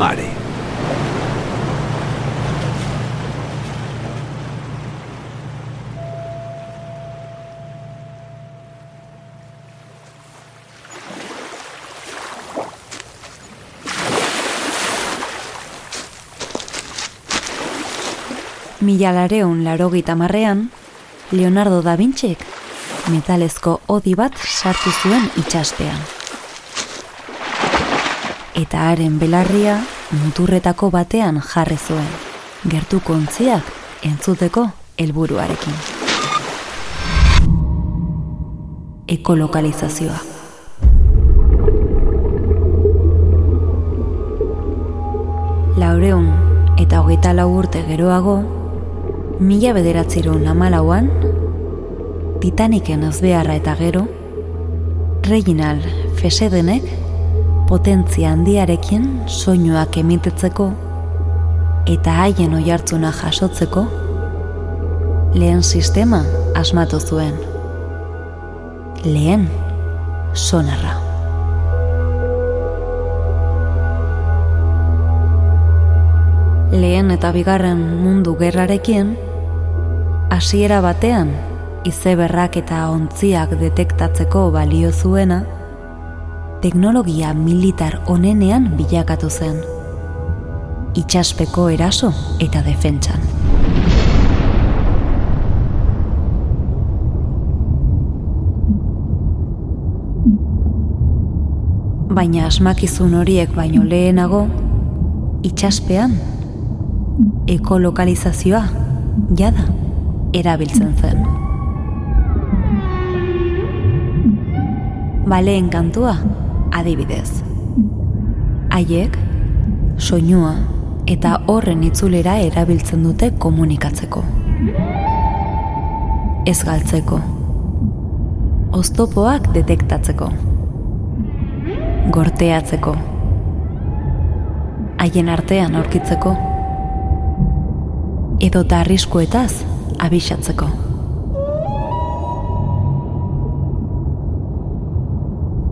mare. Mila lareun laro gitamarrean, Leonardo da Vinciek metalezko odi bat sartu zuen itxaspean. Eta haren belarria muturretako batean jarri zuen, gertu kontziak entzuteko helburuarekin. Ekolokalizazioa. Laureun eta hogeita lau urte geroago, mila bederatzerun amalauan, Titaniken azbeharra eta gero, Reginald Fesedenek potentzia handiarekin soinuak emitetzeko eta haien oihartzuna jasotzeko lehen sistema asmatu zuen. Lehen sonarra. Lehen eta bigarren mundu gerrarekin, hasiera batean izeberrak eta ontziak detektatzeko balio zuena, teknologia militar onenean bilakatu zen. Itxaspeko eraso eta defentsan. Baina asmakizun horiek baino lehenago, itxaspean, ekolokalizazioa, jada, erabiltzen zen. baleen kantua adibidez. Haiek, soinua eta horren itzulera erabiltzen dute komunikatzeko. Ez galtzeko. Oztopoak detektatzeko. Gorteatzeko. Haien artean aurkitzeko. Edo ta arriskuetaz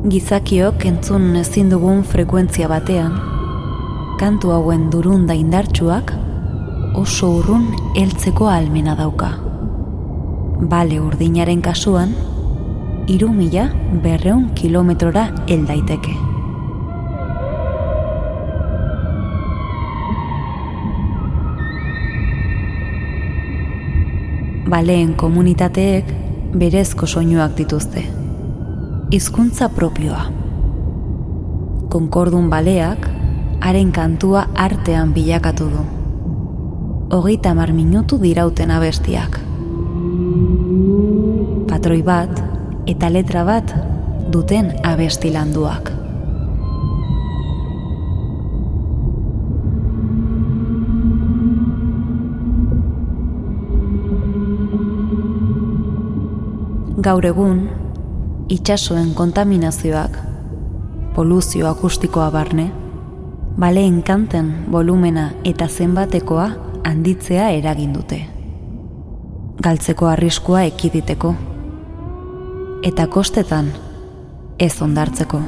gizakiok entzun ezin dugun frekuentzia batean, kantu hauen durun da indartsuak oso urrun heltzeko almena dauka. Bale urdinaren kasuan, iru mila berreun kilometrora heldaiteke. Baleen komunitateek berezko soinuak dituzte hizkuntza propioa. Konkordun baleak, haren kantua artean bilakatu du. Hogeita mar minutu dirauten abestiak. Patroi bat eta letra bat duten abesti landuak. Gaur egun, itxasoen kontaminazioak, poluzio akustikoa barne, baleen kanten volumena eta zenbatekoa handitzea eragin dute. Galtzeko arriskua ekiditeko. Eta kostetan ez ondartzeko.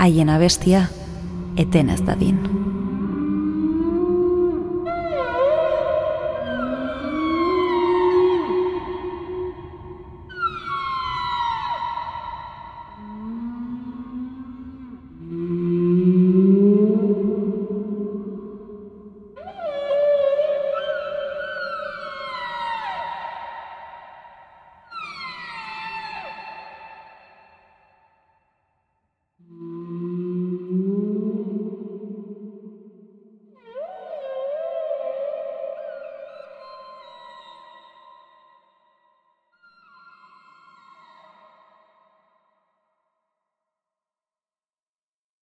Haien abestia eten ez dadin.